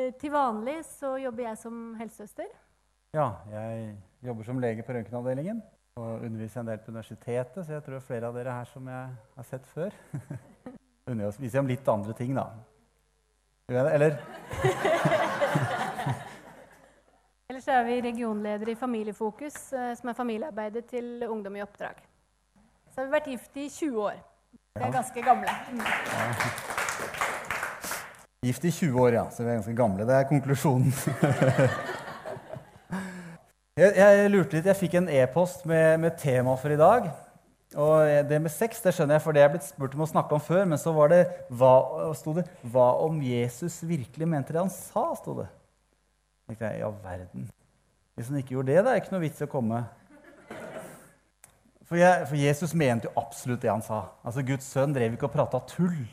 Eh, Til vanlig så jobber jeg som helsesøster. Ja, jeg jobber som lege på røntgenavdelingen og underviser en del på universitetet, så jeg tror flere av dere her som jeg har sett før. Underviser om litt andre ting, da. Eller? Ellers er vi regionleder i Familiefokus, eh, som er familiearbeidet til Ungdom i oppdrag. Så har vi vært gift i 20 år. Vi er ganske gamle. Mm. Gift i 20 år, ja. Så vi er ganske gamle. Det er konklusjonen. jeg, jeg lurte litt. Jeg fikk en e-post med, med tema for i dag. Og det med sex det skjønner jeg, for det er blitt spurt om å snakke om før. Men så var det hva, sto det, hva om Jesus virkelig mente det han sa? Sto det. Tenkte, ja, verden. Hvis han ikke gjorde det, det er ikke noe vits i å komme. For, jeg, for Jesus mente jo absolutt det han sa. Altså, Guds sønn drev ikke og prata tull.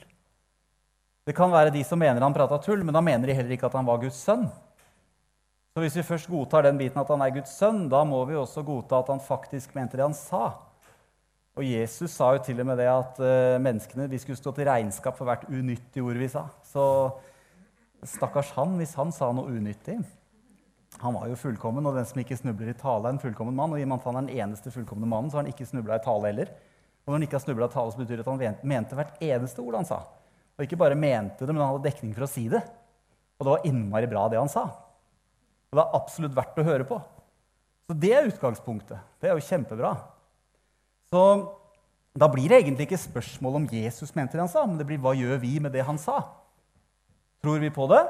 Det kan være de som mener han prata tull, men da mener de heller ikke at han var Guds sønn. Så hvis vi først godtar den biten at han er Guds sønn, da må vi også godta at han faktisk mente det han sa. Og Jesus sa jo til og med det at uh, menneskene vi skulle stå til regnskap for hvert unyttig ord vi sa. Så stakkars han hvis han sa noe unyttig. Han var jo fullkommen, og den som ikke snubler i tale, er en fullkommen mann. Og i og med at han er den eneste fullkomne mannen, så har han ikke snubla i tale heller. Og når han ikke har snubla i tale, så betyr det at han mente hvert eneste ord han sa. Og ikke bare mente det, men han hadde dekning for å si det. Og det var innmari bra, det han sa. Og det er absolutt verdt å høre på. Så det er utgangspunktet. Det er jo kjempebra. Så da blir det egentlig ikke spørsmål om Jesus mente det han sa, men det blir hva gjør vi med det han sa? Tror vi på det?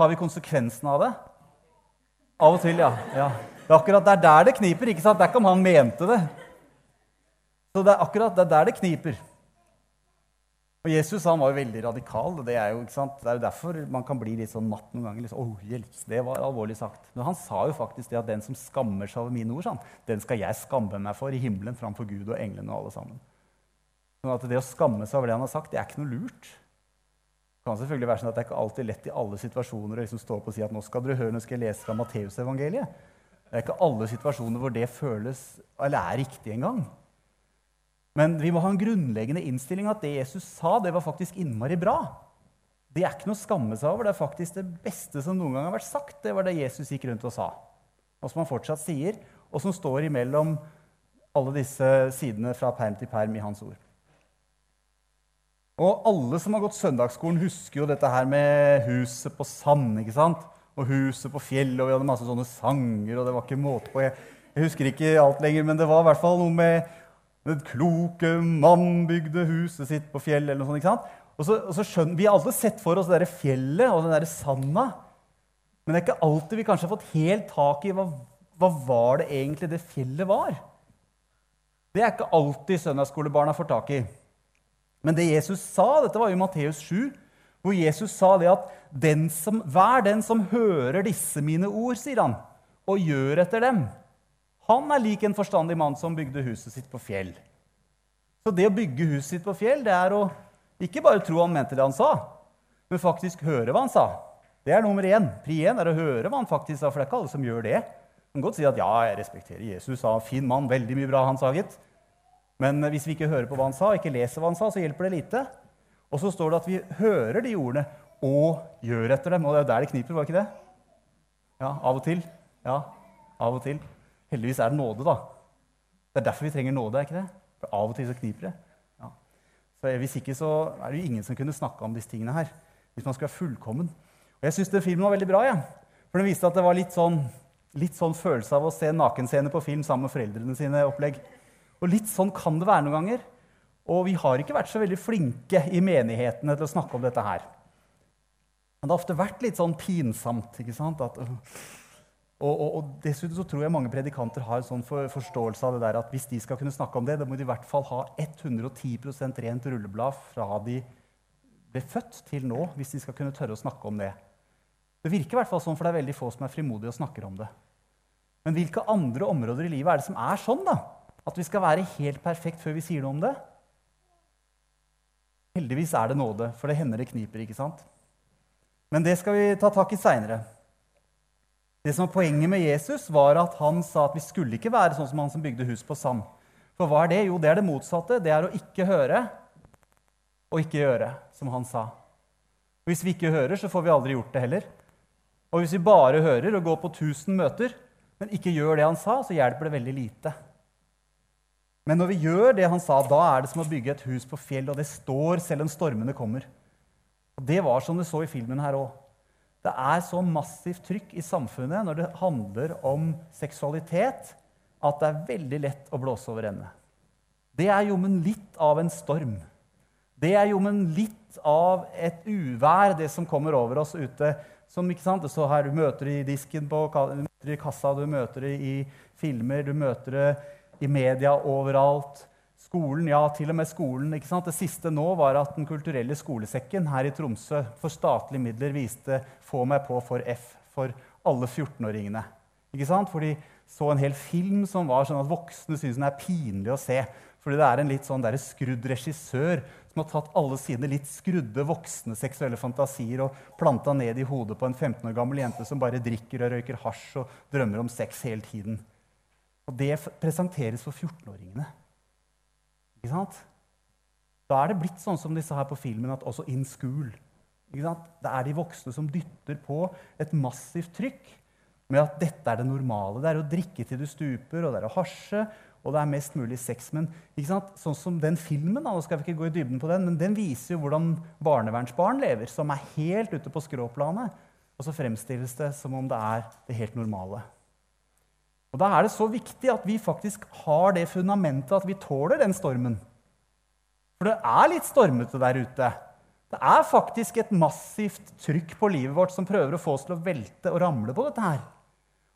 Tar vi konsekvensen av det? Av og til, ja. ja. Det er akkurat er der det kniper. ikke sant? Det er ikke om han mente det. Så det er akkurat det er der det kniper. Og Jesus han var jo veldig radikal. og Det er jo, ikke sant? Det er jo derfor man kan bli litt sånn matt noen ganger. Liksom, oh, hjelps, det var alvorlig sagt. Men han sa jo faktisk det at den som skammer seg over mine ord, sånn, den skal jeg skamme meg for i himmelen framfor Gud og englene og alle sammen. Sånn at Det å skamme seg over det han har sagt, det er ikke noe lurt. Det kan selvfølgelig være sånn at det er ikke alltid lett i alle situasjoner å liksom stå opp og si at nå skal dere høre, nå skal jeg lese fra Matteusevangeliet. Det er ikke alle situasjoner hvor det føles eller er riktig engang. Men vi må ha en grunnleggende innstilling at det Jesus sa, det var faktisk innmari bra. Det er ikke noe å skamme seg over. Det er faktisk det beste som noen gang har vært sagt. Det var det Jesus gikk rundt og sa, og som han fortsatt sier, og som står imellom alle disse sidene fra perm til perm i hans ord. Og alle som har gått søndagsskolen, husker jo dette her med huset på sand. ikke sant? Og huset på fjellet, og vi hadde masse sånne sanger, og det var ikke måte på. Jeg, jeg husker ikke alt lenger, men det var i hvert fall noe med den kloke mann bygde huset sitt på fjell, eller noe sånt. ikke sant? Og så, og så skjønner, Vi har alltid sett for oss det der fjellet og den der sanda. Men det er ikke alltid vi kanskje har fått helt tak i hva, hva var det egentlig det fjellet var. Det er ikke alltid søndagsskolebarna får tak i. Men det Jesus sa, dette var jo Matteus 7, hvor Jesus sa det at den som, 'Vær den som hører disse mine ord, sier han, og gjør etter dem, han er lik en forstandig mann som bygde huset sitt på fjell. Så det å bygge huset sitt på fjell, det er å ikke bare tro han mente det han sa, men faktisk høre hva han sa. Det er nummer én. Pri én er å høre hva han faktisk sa, for det er ikke alle som gjør det. Man kan godt si at ja, jeg respekterer Jesus, sa fin mann, veldig mye bra han sa, gitt. Men hvis vi ikke hører på hva han sa, ikke leser hva han sa, så hjelper det lite. Og så står det at vi hører de ordene og gjør etter dem. Og det er der det kniper, var det ikke det? Ja, av og til. Ja, av og til. Heldigvis er det nåde, da. Det er derfor vi trenger nåde. ikke det? For Av og til så kniper det. Ja. Så Hvis ikke så er det jo ingen som kunne snakka om disse tingene her. Hvis man skulle være fullkommen. Og Jeg syns filmen var veldig bra. Ja. For den viste at det var litt sånn, litt sånn følelse av å se nakenscener på film sammen med foreldrene sine. opplegg. Og litt sånn kan det være noen ganger. Og vi har ikke vært så veldig flinke i menighetene til å snakke om dette her. Men det har ofte vært litt sånn pinsomt. ikke sant? At, og, og, og, Dessuten så tror jeg mange predikanter har en sånn for, forståelse av det der at hvis de skal kunne snakke om det, da må de i hvert fall ha 110% rent rulleblad fra de ble født til nå, hvis de skal kunne tørre å snakke om det. Det virker i hvert fall sånn, for det er veldig få som er frimodige og snakker om det. Men hvilke andre områder i livet er det som er sånn? da? At vi skal være helt perfekt før vi sier noe om det? Heldigvis er det nåde, for det hender det kniper. ikke sant? Men det skal vi ta tak i seinere. Det som var Poenget med Jesus var at han sa at vi skulle ikke være sånn som han som bygde hus på sand. For hva er det? Jo, det er det motsatte. Det er å ikke høre og ikke gjøre, som han sa. Og hvis vi ikke hører, så får vi aldri gjort det heller. Og hvis vi bare hører og går på 1000 møter, men ikke gjør det han sa, så hjelper det veldig lite. Men når vi gjør det han sa, da er det som å bygge et hus på fjell, og det står selv om stormene kommer. Og Det var som det så i filmen her òg. Det er så massivt trykk i samfunnet når det handler om seksualitet, at det er veldig lett å blåse over ende. Det er jommen litt av en storm. Det er jommen litt av et uvær, det som kommer over oss ute. Som, ikke sant? Så her, Du møter det i disken på du møter det i kassa, du møter det i filmer, du møter det i media overalt. Skolen, ja, til og med skolen. ikke sant? Det siste nå var at Den kulturelle skolesekken her i Tromsø for statlige midler viste 'Få meg på for F' for alle 14-åringene. Ikke sant? For de så en hel film som var sånn at voksne syns den er pinlig å se. Fordi det er en litt sånn skrudd regissør som har tatt alle sine litt skrudde voksne seksuelle fantasier og planta ned i hodet på en 15 år gammel jente som bare drikker og røyker hasj og drømmer om sex hele tiden. Og det presenteres for 14-åringene. Ikke sant? Da er det blitt sånn som de sa her på filmen, at også in school. Ikke sant? Det er de voksne som dytter på et massivt trykk med at dette er det normale. Det er å drikke til du stuper, og det er å hasje, og det er mest mulig sex. Men ikke sant? sånn som den filmen, nå skal vi ikke gå i dybden på den, men den viser jo hvordan barnevernsbarn lever, som er helt ute på skråplanet. Og så fremstilles det som om det er det helt normale. Og Da er det så viktig at vi faktisk har det fundamentet at vi tåler den stormen. For det er litt stormete der ute. Det er faktisk et massivt trykk på livet vårt som prøver å få oss til å velte og ramle på dette her.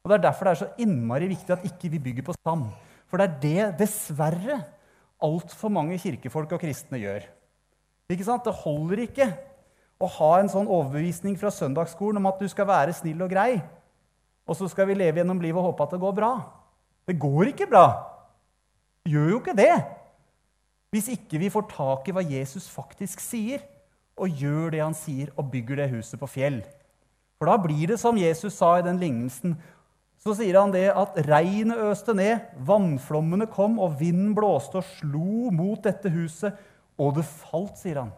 Og Det er derfor det er så innmari viktig at ikke vi bygger på sand. For det er det, dessverre, altfor mange kirkefolk og kristne gjør. Ikke sant? Det holder ikke å ha en sånn overbevisning fra søndagsskolen om at du skal være snill og grei og så skal vi leve gjennom livet og håpe at det går bra. Det går ikke bra. Det gjør jo ikke det. Hvis ikke vi får tak i hva Jesus faktisk sier, og gjør det han sier, og bygger det huset på fjell. For da blir det som Jesus sa i den lignelsen. Så sier han det at regnet øste ned, vannflommene kom, og vinden blåste og slo mot dette huset. Og det falt, sier han.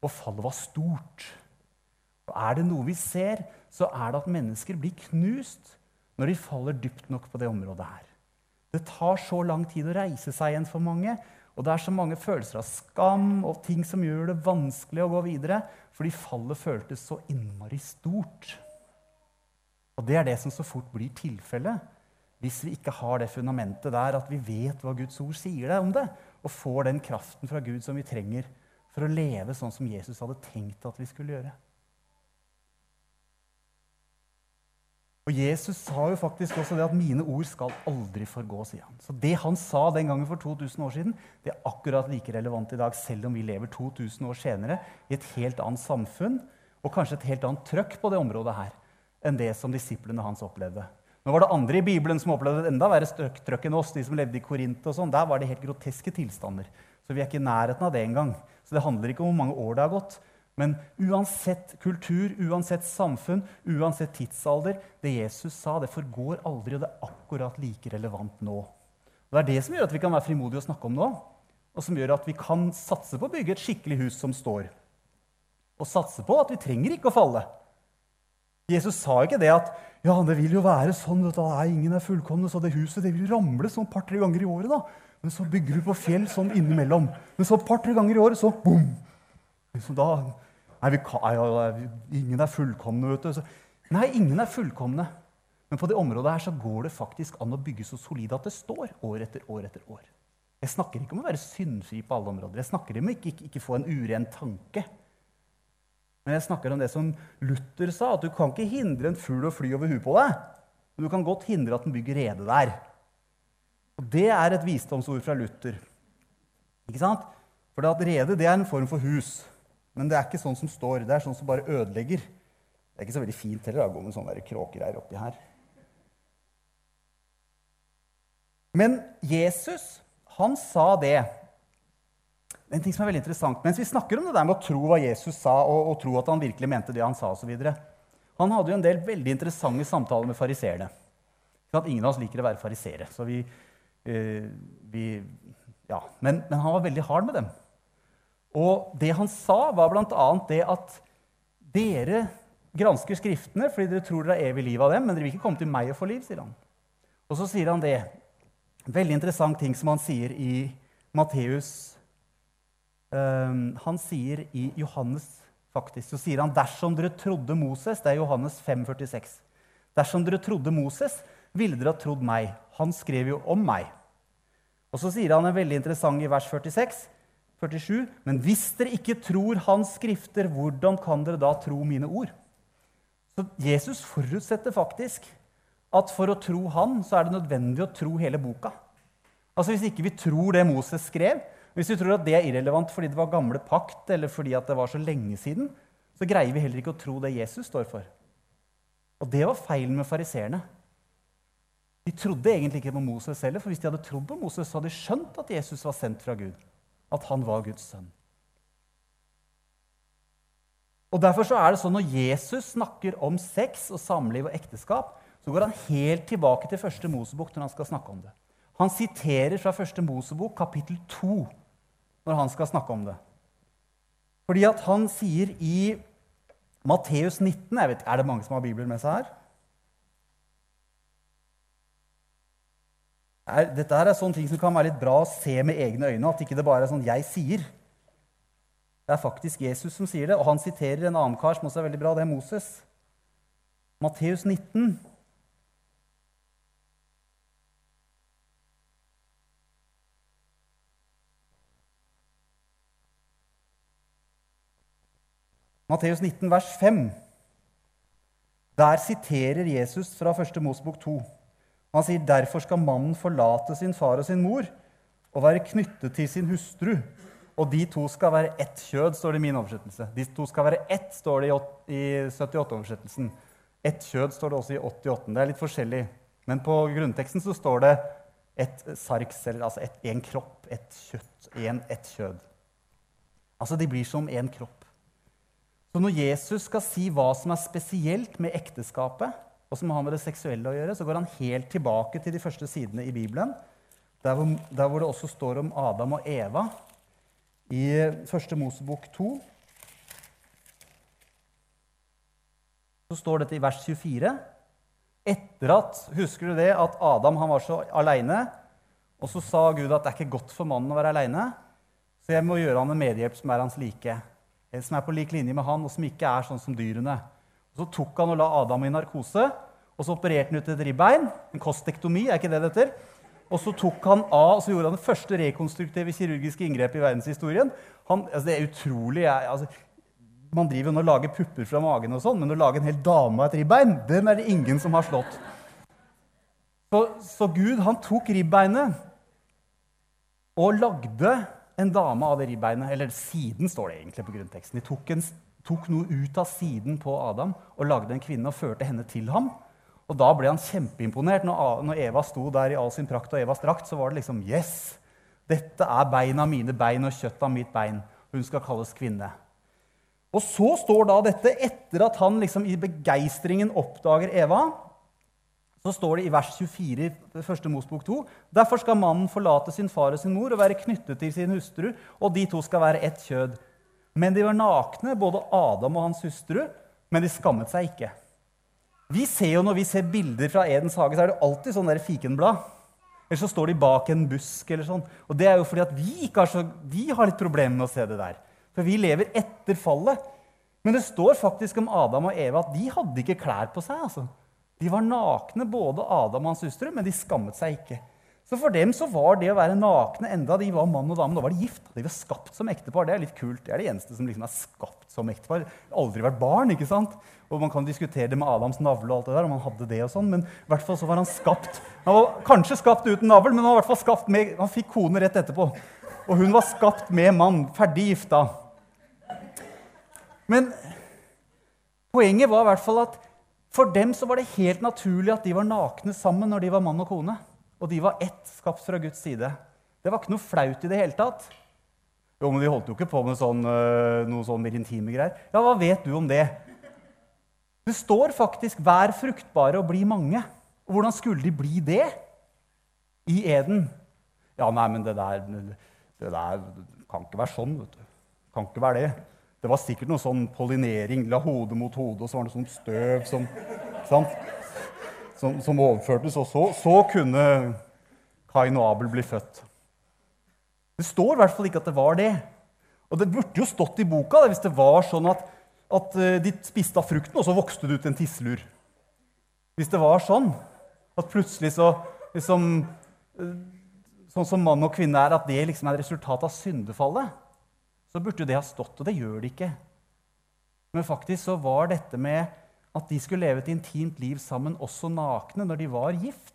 Og fallet var stort. Og er det noe vi ser, så er det at mennesker blir knust når de faller dypt nok på det området her. Det tar så lang tid å reise seg igjen for mange. Og det er så mange følelser av skam og ting som gjør det vanskelig å gå videre, fordi fallet føltes så innmari stort. Og det er det som så fort blir tilfellet hvis vi ikke har det fundamentet der at vi vet hva Guds ord sier om det, og får den kraften fra Gud som vi trenger for å leve sånn som Jesus hadde tenkt at vi skulle gjøre. Og Jesus sa jo faktisk også det at 'mine ord skal aldri forgå'. sier han. Så det han sa den gangen for 2000 år siden, det er akkurat like relevant i dag, selv om vi lever 2000 år senere i et helt annet samfunn og kanskje et helt annet trøkk på det området her enn det som disiplene hans opplevde. Nå var det andre i Bibelen som opplevde et enda verre trøkk enn oss. de som levde i Korint og sånn. Der var det helt groteske tilstander. Så vi er ikke i nærheten av det engang. Så det handler ikke om hvor mange år det har gått, men uansett kultur, uansett samfunn, uansett tidsalder Det Jesus sa, det forgår aldri, og det er akkurat like relevant nå. Og Det er det som gjør at vi kan være frimodige og snakke om nå, og som gjør at vi kan satse på å bygge et skikkelig hus som står. Og satse på at vi trenger ikke å falle. Jesus sa ikke det at ja, det vil jo være sånn at ingen er fullkomne, så det huset det vil ramle sånn par-tre ganger i året. da. Men så bygger du på fjell sånn innimellom. Men så par-tre ganger i året, så boom! Liksom da Nei, kan, ingen er fullkomne, vet du. Nei, ingen er fullkomne. Men på det området her så går det faktisk an å bygge så solid at det står år etter år etter år. Jeg snakker ikke om å være syndfri på alle områder. Jeg snakker om å ikke, ikke, ikke få en uren tanke. Men jeg snakker om det som Luther sa, at du kan ikke hindre en fugl å fly over huet på deg. Men du kan godt hindre at den bygger rede der. Og Det er et visdomsord fra Luther. Ikke sant? For at rede det er en form for hus. Men det er ikke sånn som står. Det er sånn som bare ødelegger. Det er ikke så veldig fint heller å gå med sånne kråkereir oppi her. Men Jesus, han sa det. En ting som er veldig interessant, Mens vi snakker om det der med å tro hva Jesus sa, og, og tro at han virkelig mente det han sa, videre, Han hadde jo en del veldig interessante samtaler med fariseerne. Ingen av oss liker å være farisere. så vi, eh, vi ja. men, men han var veldig hard med dem. Og det han sa, var bl.a. det at Dere gransker Skriftene fordi dere tror dere har evig liv av dem, men dere vil ikke komme til meg og få liv, sier han. Og så sier han det. Veldig interessant ting som han sier i Matteus. Um, han sier i Johannes faktisk, så sier han dersom dere trodde Moses Det er Johannes 5, 46. Dersom dere trodde Moses, ville dere ha trodd meg. Han skrev jo om meg. Og så sier han en veldig interessant i vers 46. 47. Men hvis dere ikke tror Hans skrifter, hvordan kan dere da tro mine ord? Så Jesus forutsetter faktisk at for å tro Han, så er det nødvendig å tro hele boka. Altså Hvis ikke vi tror det Moses skrev, hvis vi tror at det er irrelevant fordi det var gamle pakt, eller fordi det var så lenge siden, så greier vi heller ikke å tro det Jesus står for. Og det var feilen med fariseerne. De trodde egentlig ikke på Moses heller, for hvis de hadde trodd på Moses, så hadde de skjønt at Jesus var sendt fra Gud at han var Guds sønn. Og Derfor så er det sånn når Jesus snakker om sex og samliv og ekteskap, så går han helt tilbake til første Mosebok når han skal snakke om det. Han siterer fra første Mosebok, kapittel 2, når han skal snakke om det. Fordi at han sier i Matteus 19 jeg vet, Er det mange som har bibler med seg her? Er, dette er sånne ting som kan være litt bra å se med egne øyne. At ikke det bare er sånn 'jeg sier'. Det er faktisk Jesus som sier det, og han siterer en annen kar som også er veldig bra. Det er Moses. Matteus 19. Matteus 19, vers 5. Der siterer Jesus fra 1. Mosebok 2. Han sier derfor skal mannen forlate sin far og sin mor og være knyttet til sin hustru. Og de to skal være ett kjød, står det i min oversettelse. De to skal være ett, står det i 78-oversettelsen. Ett kjød står det også i 88. Det er litt forskjellig. Men på grunnteksten så står det et sarks, eller altså en kropp, et kjøtt, en, ett kjød. Altså, de blir som én kropp. Så når Jesus skal si hva som er spesielt med ekteskapet, og som har med det seksuelle å gjøre, så går han helt tilbake til de første sidene i Bibelen, der hvor, der hvor det også står om Adam og Eva i første Mosebok 2. Så står dette i vers 24. Etter at Husker du det at Adam var så aleine? Og så sa Gud at det er ikke godt for mannen å være aleine, så jeg må gjøre han en medhjelp som er hans like. Som er på lik linje med han, og som ikke er sånn som dyrene. Så tok han og la Adam i narkose, og så opererte han ut et ribbein. En kostektomi, er ikke det det heter? Og så tok han av, og så gjorde han det første rekonstruktive kirurgiske inngrepet i verdenshistorien. Han, altså det er utrolig. Jeg, altså, man driver jo og lager pupper fra magen, og sånn, men å lage en hel dame av et ribbein, den er det ingen som har slått. Så, så Gud han tok ribbeinet og lagde en dame av det ribbeinet. Eller siden, står det egentlig på grunnteksten. De tok en tok noe ut av siden på Adam og lagde en kvinne og førte henne til ham. Og Da ble han kjempeimponert. Når Eva sto der i all sin prakt og Evas drakt, så var det liksom Yes! Dette er beina mine bein og kjøttet av mitt bein. Hun skal kalles kvinne. Og så står da dette etter at han liksom i begeistringen oppdager Eva. Så står det i vers 24 i første Mosbok 2.: Derfor skal mannen forlate sin far og sin mor og være knyttet til sin hustru, og de to skal være ett kjød. Men de var nakne, både Adam og hans hustru, men de skammet seg ikke. Vi ser jo Når vi ser bilder fra Edens hage, så er det alltid sånn der fikenblad. Eller så står de bak en busk. eller sånn. Og Det er jo fordi at vi, har, så, vi har litt problemer med å se det der. For vi lever etter fallet. Men det står faktisk om Adam og Eva at de hadde ikke klær på seg. altså. De var nakne, både Adam og hans hustru, men de skammet seg ikke. Så for dem så var det å være nakne enda de var mann og dame. Da var de gift. De var skapt som ektepar. Det er litt kult. Det er det eneste som liksom er skapt som ektepar. Aldri vært barn. ikke sant? Og Man kan diskutere det med Adams navle, og alt det der, om han hadde det og sånn, men i hvert fall så var han skapt. Han var kanskje skapt uten navl, men han var i hvert fall skapt med, han fikk kone rett etterpå. Og hun var skapt med mann. Ferdig gifta. Men poenget var i hvert fall at for dem så var det helt naturlig at de var nakne sammen når de var mann og kone. Og de var ett, skapt fra Guds side. Det var ikke noe flaut i det hele tatt. Jo, men De holdt jo ikke på med sånn, uh, noe sånn mer intime greier. Ja, hva vet du om det? Det står faktisk 'vær fruktbare og bli mange'. Og hvordan skulle de bli det i eden? Ja, nei, men det der, det der kan ikke være sånn. vet du. Kan ikke være det. Det var sikkert noe sånn pollinering. La hodet mot hodet, og så var det sånn støv som, som, som overførtes. Og så, så kunne Kain og Abel bli født. Det står i hvert fall ikke at det var det. Og det burde jo stått i boka hvis det var sånn at, at eh, de spiste av frukten, og så vokste det ut en tisselur. Hvis det var sånn at plutselig så liksom, eh, Sånn som mann og kvinne er, at det liksom er et resultat av syndefallet så burde jo det ha stått, og det gjør det ikke. Men faktisk så var dette med at de skulle leve et intimt liv sammen, også nakne, når de var gift,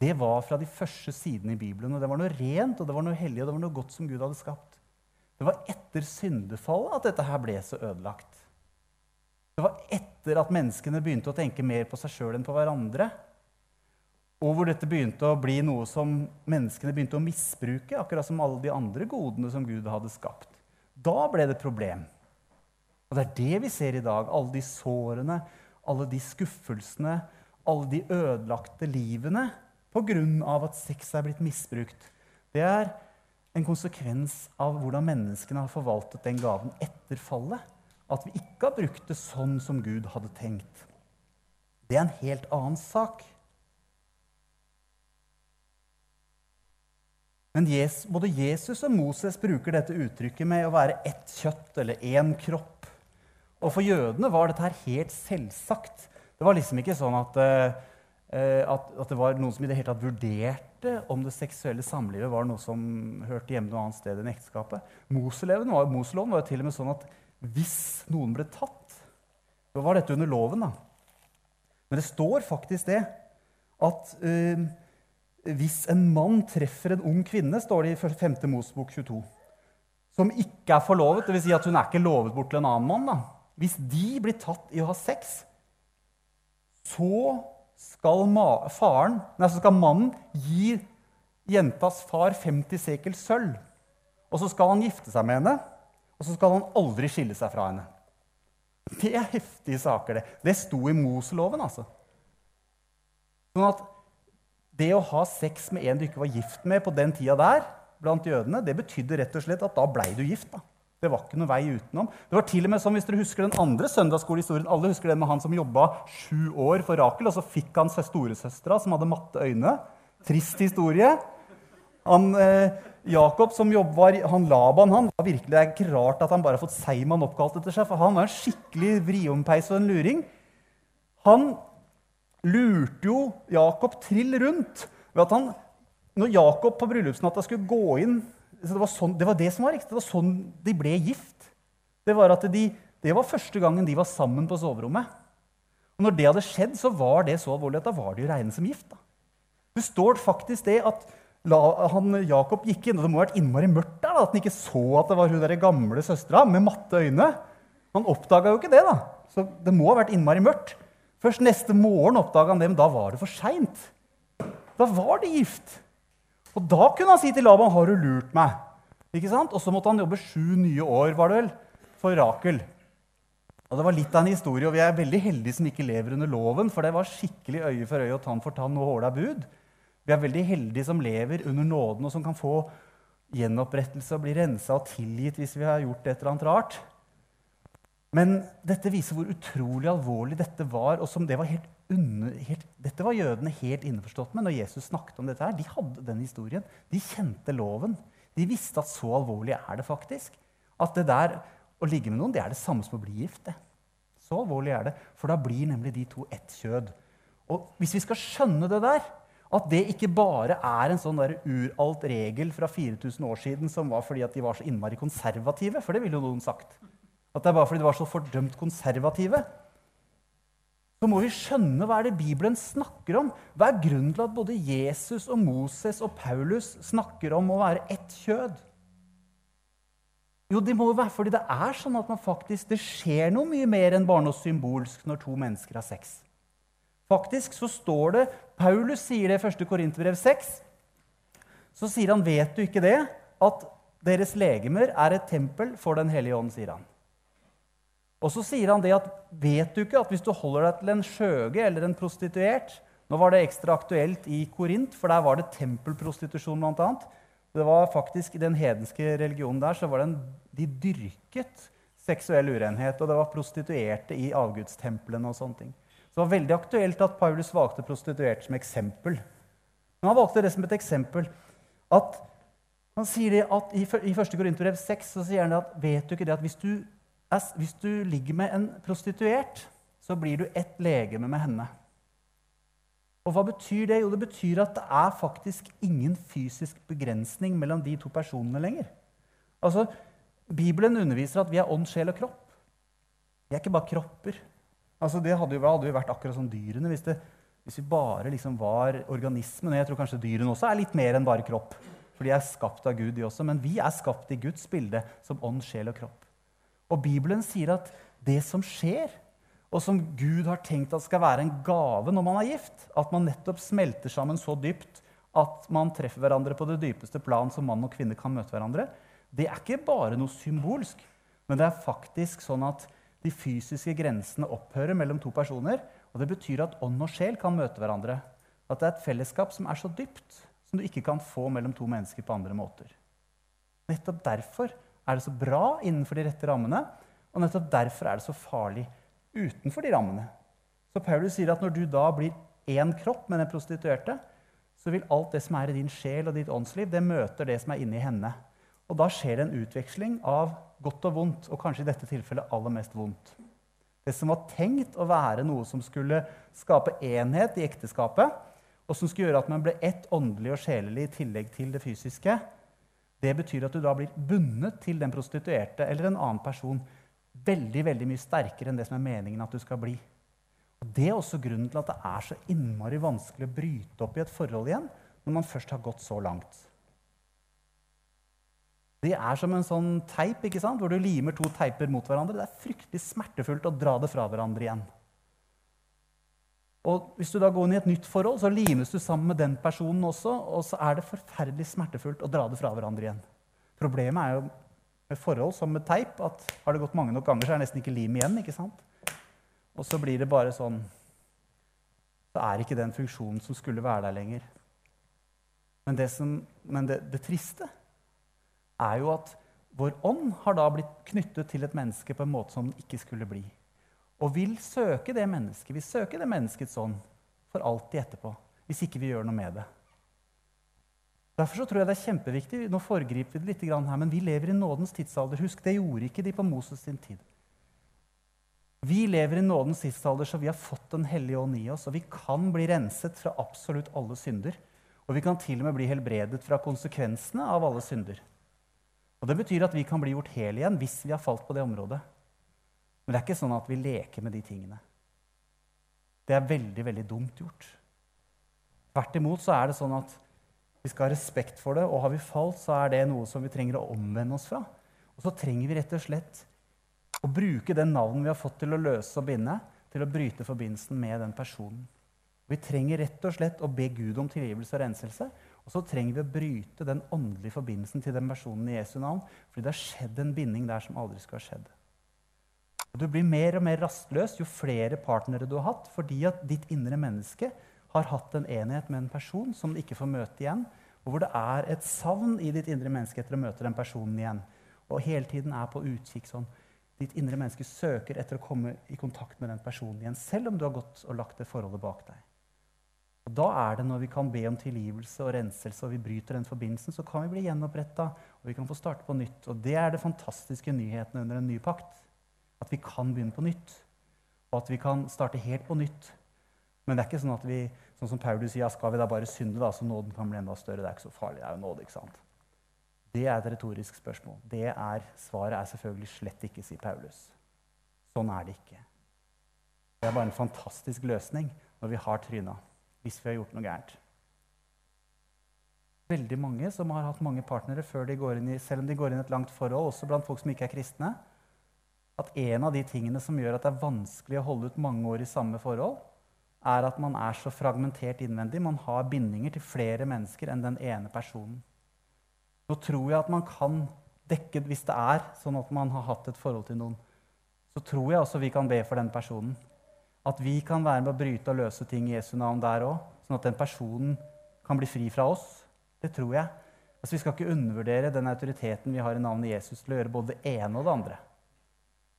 det var fra de første sidene i Bibelen. og Det var noe rent og det var noe hellig og det var noe godt som Gud hadde skapt. Det var etter syndefallet at dette her ble så ødelagt. Det var etter at menneskene begynte å tenke mer på seg sjøl enn på hverandre. Og hvor dette begynte å bli noe som menneskene begynte å misbruke, akkurat som alle de andre godene som Gud hadde skapt. Da ble det et problem. Og det er det vi ser i dag. Alle de sårene, alle de skuffelsene, alle de ødelagte livene pga. at sex er blitt misbrukt. Det er en konsekvens av hvordan menneskene har forvaltet den gaven etter fallet. At vi ikke har brukt det sånn som Gud hadde tenkt. Det er en helt annen sak. Men Jesus, både Jesus og Moses bruker dette uttrykket med å være ett kjøtt eller én kropp. Og for jødene var dette her helt selvsagt. Det var liksom ikke sånn at, uh, at, at det var noen som i det hele tatt vurderte om det seksuelle samlivet var noe som hørte hjemme noe annet sted enn ekteskapet. Moseloven var, Moseloven var jo til og med sånn at hvis noen ble tatt, så var dette under loven. da. Men det står faktisk det at uh, hvis en mann treffer en ung kvinne, står det i 5. Mosebok 22, som ikke er forlovet, dvs. Si at hun er ikke lovet bort til en annen mann da. Hvis de blir tatt i å ha sex, så skal, faren, nei, så skal mannen gi jentas far 50 sekel sølv. Og så skal han gifte seg med henne, og så skal han aldri skille seg fra henne. Det er heftige saker, det. Det sto i Moseloven, altså. Sånn at det å ha sex med en du ikke var gift med på den tida der, blant jødene, det betydde rett og slett at da blei du gift. da. Det var ikke noe vei utenom. Det var til og med sånn, hvis dere husker den andre søndagsskolehistorien, Alle husker den med han som jobba sju år for Rakel, og så fikk han storesøstera som hadde matte øyne. Trist historie. Han, eh, Jakob som var, han Laban han var virkelig, Det er ikke rart at han bare har fått Seiman oppkalt etter seg, for han var en skikkelig vriompeis og en luring. Han lurte jo Jakob trill rundt ved at han, når Jakob på bryllupsnatta skulle gå inn det var, sånn, det var, det som var riktig. Det var sånn de ble gift. Det var, de, det var første gangen de var sammen på soverommet. Og når det hadde skjedd, så var det så alvorlig at da var de å regnet som gift. Da. Det står faktisk det at la, han, Jakob gikk inn, og det må ha vært innmari mørkt der, at han ikke så at det var hun der gamle søstera med matte øyne. Han oppdaga jo ikke det, da. Så det må ha vært innmari mørkt. Først neste morgen oppdaga han det, men da var det for seint. Da var de gift. Og da kunne han si til Laban, 'Har du lurt meg?' Ikke sant? Og så måtte han jobbe sju nye år var det vel, for Rakel. Og Det var litt av en historie, og vi er veldig heldige som ikke lever under loven, for det var skikkelig øye for øye og tann for tann og håla bud. Vi er veldig heldige som lever under nåden, og som kan få gjenopprettelse og bli rensa og tilgitt hvis vi har gjort et eller annet rart. Men dette viser hvor utrolig alvorlig dette var. og som det var helt under, helt, Dette var jødene helt innforstått med når Jesus snakket om dette. her. De hadde den historien. De kjente loven. De visste at så alvorlig er det faktisk. At det der å ligge med noen det er det samme som å bli gift. det. Så alvorlig er det. For da blir nemlig de to ett kjød. Og hvis vi skal skjønne det der, at det ikke bare er en sånn uralt regel fra 4000 år siden som var fordi at de var så innmari konservative, for det ville jo noen sagt at det er bare fordi de var så fordømt konservative. Så må vi skjønne hva er det Bibelen snakker om. Hva er grunnen til at både Jesus og Moses og Paulus snakker om å være ett kjød? Jo, det må jo være fordi det er sånn at faktisk, det skjer noe mye mer enn bare noe symbolsk når to mennesker har sex. Faktisk så står det Paulus sier det i 1. Korinterbrev 6. Så sier han, 'Vet du ikke det?' At deres legemer er et tempel for Den hellige ånd, sier han. Og så sier han det at vet du ikke at hvis du holder deg til en skjøge eller en prostituert Nå var det ekstra aktuelt i Korint, for der var det tempelprostitusjon bl.a. Det var faktisk I den hedenske religionen der så var det en, de dyrket seksuell urenhet, og det var prostituerte i avgudstemplene og sånne ting. Så det var veldig aktuelt at Paulus valgte prostituerte som eksempel. Men han valgte det som et eksempel at han sier det at I, i 1. Korinterbrev 6 så sier han at vet du ikke det at hvis du, hvis du ligger med en prostituert, så blir du ett legeme med henne. Og hva betyr det? Jo, det betyr at det er faktisk ingen fysisk begrensning mellom de to personene lenger. Altså, Bibelen underviser at vi er ånd, sjel og kropp. Vi er ikke bare kropper. Altså, det hadde jo, hadde vært akkurat som dyrene hvis, det, hvis vi bare liksom var organismen. Jeg tror kanskje dyrene også er litt mer enn bare kropp. For de er skapt av Gud, de også. Men vi er skapt i Guds bilde som ånd, sjel og kropp. Og Bibelen sier at det som skjer, og som Gud har tenkt at skal være en gave når man er gift, at man nettopp smelter sammen så dypt at man treffer hverandre på det dypeste plan som mann og kvinne kan møte hverandre, det er ikke bare noe symbolsk, men det er faktisk sånn at de fysiske grensene opphører mellom to personer. Og det betyr at ånd og sjel kan møte hverandre. At det er et fellesskap som er så dypt som du ikke kan få mellom to mennesker på andre måter. Nettopp derfor er det så bra innenfor de rette rammene, og nettopp derfor er det så farlig utenfor de rammene. Så Paulus sier at når du da blir én kropp med den prostituerte, så vil alt det som er i din sjel og ditt åndsliv, det møter det som er inni henne. Og da skjer det en utveksling av godt og vondt, og kanskje i dette tilfellet aller mest vondt. Det som var tenkt å være noe som skulle skape enhet i ekteskapet, og som skulle gjøre at man ble ett åndelig og sjelelig i tillegg til det fysiske, det betyr at du da blir bundet til den prostituerte eller en annen person veldig veldig mye sterkere enn det som er meningen at du skal bli. Og Det er også grunnen til at det er så innmari vanskelig å bryte opp i et forhold igjen når man først har gått så langt. Det er som en sånn teip ikke sant? hvor du limer to teiper mot hverandre. Det er fryktelig smertefullt å dra det fra hverandre igjen. Og Hvis du da går inn i et nytt forhold, så limes du sammen med den personen også, og så er det forferdelig smertefullt å dra det fra hverandre igjen. Problemet er jo med forhold som med teip at har det gått mange nok ganger, så er det nesten ikke lim igjen. ikke sant? Og så blir det bare sånn Så er ikke den funksjonen som skulle være der lenger. Men det, som, men det, det triste er jo at vår ånd har da blitt knyttet til et menneske på en måte som den ikke skulle bli. Og vil søke det mennesket, vil søke det menneskets ånd for alltid etterpå. Hvis ikke vi gjør noe med det. Derfor tror jeg det er kjempeviktig, Nå foregriper vi det litt her, men vi lever i nådens tidsalder. Husk, det gjorde ikke de på Moses sin tid. Vi lever i nådens tidsalder, så vi har fått Den hellige ånd i oss. Og vi kan bli renset fra absolutt alle synder. Og vi kan til og med bli helbredet fra konsekvensene av alle synder. Og Det betyr at vi kan bli gjort hel igjen hvis vi har falt på det området. Men det er ikke sånn at vi leker med de tingene. Det er veldig, veldig dumt gjort. Tvert imot så er det sånn at vi skal ha respekt for det, og har vi falt, så er det noe som vi trenger å omvende oss fra. Og så trenger vi rett og slett å bruke den navnen vi har fått til å løse og binde, til å bryte forbindelsen med den personen. Vi trenger rett og slett å be Gud om tilgivelse og renselse. Og så trenger vi å bryte den åndelige forbindelsen til den personen i Jesu navn. Fordi det har skjedd en binding der som aldri skulle ha skjedd. Du blir mer og mer rastløs jo flere partnere du har hatt, fordi at ditt indre menneske har hatt en enhet med en person som du ikke får møte igjen, og hvor det er et savn i ditt indre menneske etter å møte den personen igjen. Og hele tiden er på utkikk sånn. Ditt indre menneske søker etter å komme i kontakt med den personen igjen, selv om du har gått og lagt det forholdet bak deg. Og Da er det når vi kan be om tilgivelse og renselse, og vi bryter den forbindelsen, så kan vi bli gjenoppretta, og vi kan få starte på nytt. Og Det er det fantastiske nyheten under en ny pakt. At vi kan begynne på nytt. Og at vi kan starte helt på nytt. Men det er ikke sånn at vi, sånn som Paulus sier, skal vi da bare synde, da, så nåden kan bli enda større. Det er ikke så farlig. Det er jo nåde, ikke sant? Det er et retorisk spørsmål. Det er, Svaret er selvfølgelig slett ikke, sier Paulus. Sånn er det ikke. Det er bare en fantastisk løsning når vi har tryna hvis vi har gjort noe gærent. Veldig mange som har hatt mange partnere før de går inn i, selv om de går inn i et langt forhold, også blant folk som ikke er kristne, at en av de tingene som gjør at det er vanskelig å holde ut mange år i samme forhold, er at man er så fragmentert innvendig. Man har bindinger til flere mennesker enn den ene personen. Nå tror jeg at man kan dekke Hvis det er sånn at man har hatt et forhold til noen, så tror jeg også vi kan be for den personen. At vi kan være med å bryte og løse ting i Jesu navn der òg, sånn at den personen kan bli fri fra oss. Det tror jeg. Altså, vi skal ikke undervurdere den autoriteten vi har i navnet Jesus til å gjøre både det ene og det andre.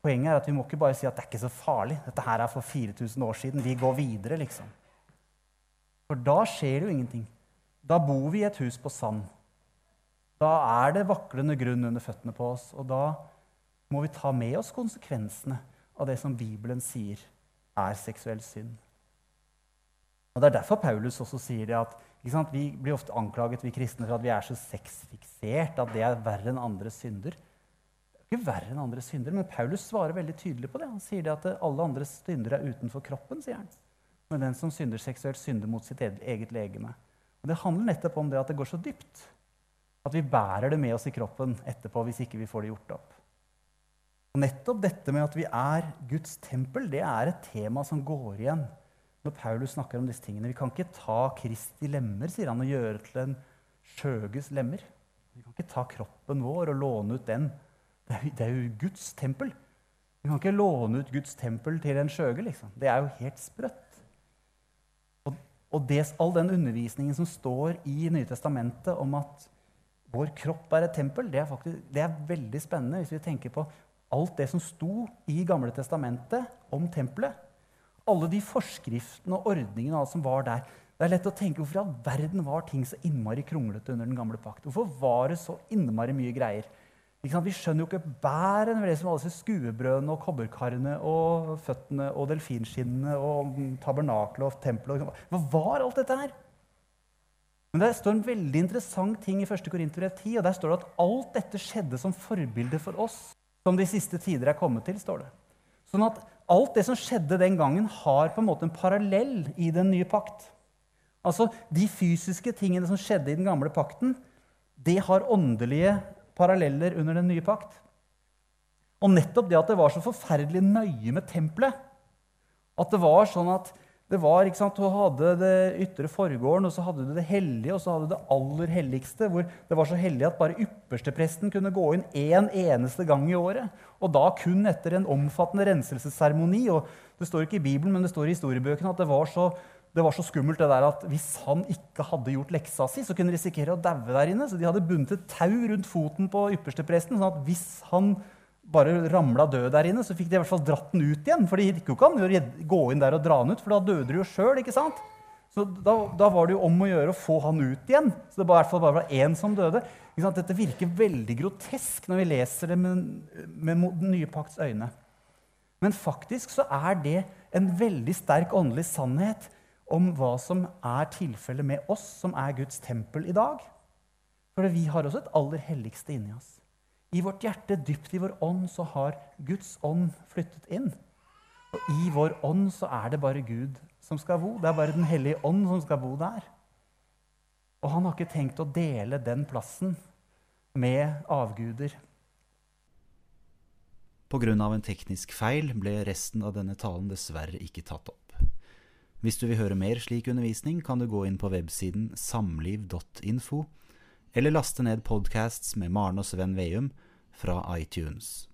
Poenget er at vi må ikke bare si at det er ikke så farlig. Dette her er for 4000 år siden. Vi går videre, liksom. For da skjer det jo ingenting. Da bor vi i et hus på sand. Da er det vaklende grunn under føttene på oss, og da må vi ta med oss konsekvensene av det som Bibelen sier er seksuell synd. Og Det er derfor Paulus også sier det at vi blir ofte anklaget vi kristne for at vi er så sexfiksert, at det er verre enn andre synder. Ikke verre enn andre syndere, men Paulus svarer veldig tydelig på det. Han sier det at alle andre syndere er utenfor kroppen, sier han. Men den som synder seksuelt, synder mot sitt eget legeme. Og Det handler nettopp om det at det går så dypt. At vi bærer det med oss i kroppen etterpå hvis ikke vi får det gjort opp. Og Nettopp dette med at vi er Guds tempel, det er et tema som går igjen når Paulus snakker om disse tingene. Vi kan ikke ta Kristi lemmer sier han, og gjøre til en skjøges lemmer. Vi kan ikke ta kroppen vår og låne ut den. Det er, det er jo Guds tempel. Vi kan ikke låne ut Guds tempel til en skjøge. Liksom. Det er jo helt sprøtt. Og det, all den undervisningen som står i Nye Testamentet om at vår kropp er et tempel, det er, faktisk, det er veldig spennende hvis vi tenker på alt det som sto i Gamle Testamentet om tempelet. Alle de forskriftene og ordningene som var der. Det er lett å tenke Hvorfor i all verden var ting så innmari kronglete under den gamle pakt? Hvorfor var det så innmari mye greier? Vi skjønner jo ikke bæren ved det som alle disse skuebrødene og kobberkarene og føttene og delfinskinnene og tabernakelet og tempelet. Hva var alt dette her? Men Det står en veldig interessant ting i 1. Korinterbrev 10. og Der står det at alt dette skjedde som forbilde for oss, som de siste tider er kommet til. står det. Sånn at alt det som skjedde den gangen, har på en måte en parallell i den nye pakt. Altså, De fysiske tingene som skjedde i den gamle pakten, det har åndelige paralleller under den nye pakt. Og nettopp det at det var så forferdelig nøye med tempelet At det var sånn at det var, ikke sant, Du hadde det ytre forgården, og så hadde du det hellige, og så hadde du det aller helligste, hvor det var så hellig at bare ypperstepresten kunne gå inn én en eneste gang i året. Og da kun etter en omfattende renselsesseremoni. Og det står ikke i Bibelen, men det står i historiebøkene at det var så det var så skummelt det der at hvis han ikke hadde gjort leksa si, så kunne han risikere å daue der inne. Så de hadde bundet et tau rundt foten på ypperstepresten, sånn at hvis han bare ramla død der inne, så fikk de i hvert fall dratt den ut igjen. For det gikk jo ikke an å gå inn der og dra den ut, for da døde du jo sjøl. Så da, da, var det jo om å gjøre å få han ut igjen. Så det var i hvert fall bare var én som døde. Dette virker veldig grotesk når vi leser det med, med den nye pakts øyne. Men faktisk så er det en veldig sterk åndelig sannhet om hva som er tilfellet med oss som er Guds tempel i dag. For vi har også et aller helligste inni oss. I vårt hjerte, dypt i vår ånd, så har Guds ånd flyttet inn. Og i vår ånd så er det bare Gud som skal bo. Det er bare Den hellige ånd som skal bo der. Og han har ikke tenkt å dele den plassen med avguder. Pga. en teknisk feil ble resten av denne talen dessverre ikke tatt opp. Hvis du vil høre mer slik undervisning, kan du gå inn på websiden samliv.info, eller laste ned podcasts med Maren og Sven Veum fra iTunes.